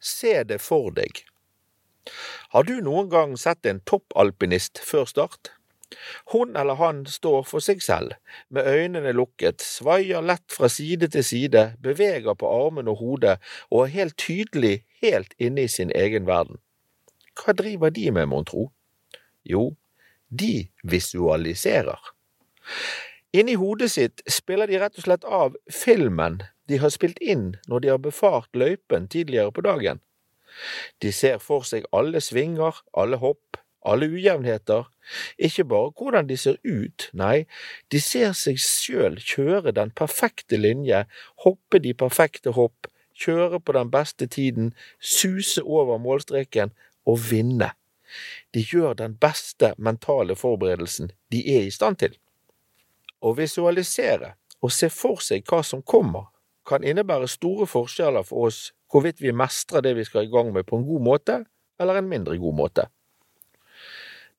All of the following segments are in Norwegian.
Se det for deg. Har du noen gang sett en toppalpinist før start? Hun eller han står for seg selv, med øynene lukket, svaier lett fra side til side, beveger på armene og hodet og er helt tydelig helt inne i sin egen verden. Hva driver de med, mon tro? Jo, de visualiserer. Inni hodet sitt spiller de rett og slett av filmen de har spilt inn når de har befart løypen tidligere på dagen. De ser for seg alle svinger, alle hopp, alle ujevnheter, ikke bare hvordan de ser ut, nei, de ser seg sjøl kjøre den perfekte linje, hoppe de perfekte hopp, kjøre på den beste tiden, suse over målstreken og vinne. De gjør den beste mentale forberedelsen de er i stand til. Å visualisere og se for seg hva som kommer, kan innebære store forskjeller for oss hvorvidt vi mestrer det vi skal i gang med på en god måte eller en mindre god måte.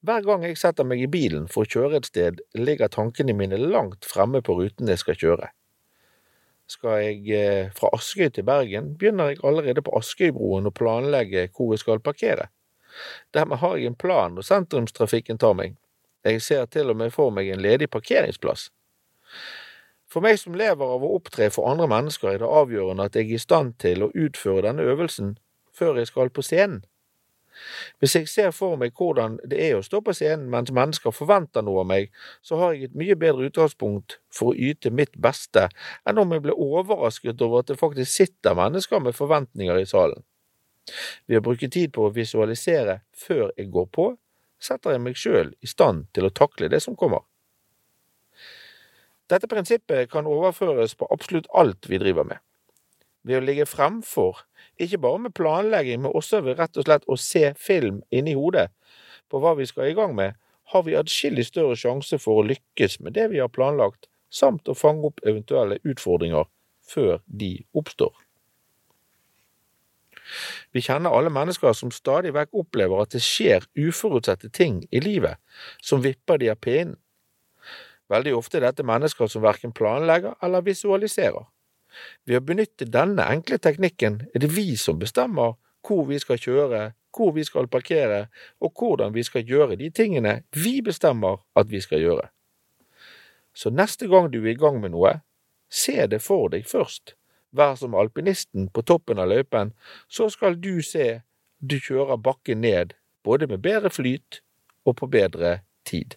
Hver gang jeg setter meg i bilen for å kjøre et sted, ligger tankene mine langt fremme på ruten jeg skal kjøre. Skal jeg eh, fra Askøy til Bergen, begynner jeg allerede på Askøybroen å planlegge hvor jeg skal parkere. Dermed har jeg en plan når sentrumstrafikken tar meg. Jeg ser til og med for meg en ledig parkeringsplass. For meg som lever av å opptre for andre mennesker, er det avgjørende at jeg er i stand til å utføre denne øvelsen før jeg skal på scenen. Hvis jeg ser for meg hvordan det er å stå på scenen mens mennesker forventer noe av meg, så har jeg et mye bedre utgangspunkt for å yte mitt beste enn om jeg blir overrasket over at det faktisk sitter mennesker med forventninger i salen. Ved å bruke tid på å visualisere før jeg går på, setter jeg meg sjøl i stand til å takle det som kommer. Dette prinsippet kan overføres på absolutt alt vi driver med. Ved å ligge fremfor ikke bare med planlegging, men også ved rett og slett å se film inni hodet på hva vi skal i gang med, har vi adskillig større sjanse for å lykkes med det vi har planlagt, samt å fange opp eventuelle utfordringer før de oppstår. Vi kjenner alle mennesker som stadig vekk opplever at det skjer uforutsette ting i livet som vipper de av pinnen. Veldig ofte er dette mennesker som verken planlegger eller visualiserer. Ved å benytte denne enkle teknikken er det vi som bestemmer hvor vi skal kjøre, hvor vi skal parkere, og hvordan vi skal gjøre de tingene vi bestemmer at vi skal gjøre. Så neste gang du er i gang med noe, se det for deg først. Vær som alpinisten på toppen av løypen, så skal du se du kjører bakken ned, både med bedre flyt og på bedre tid.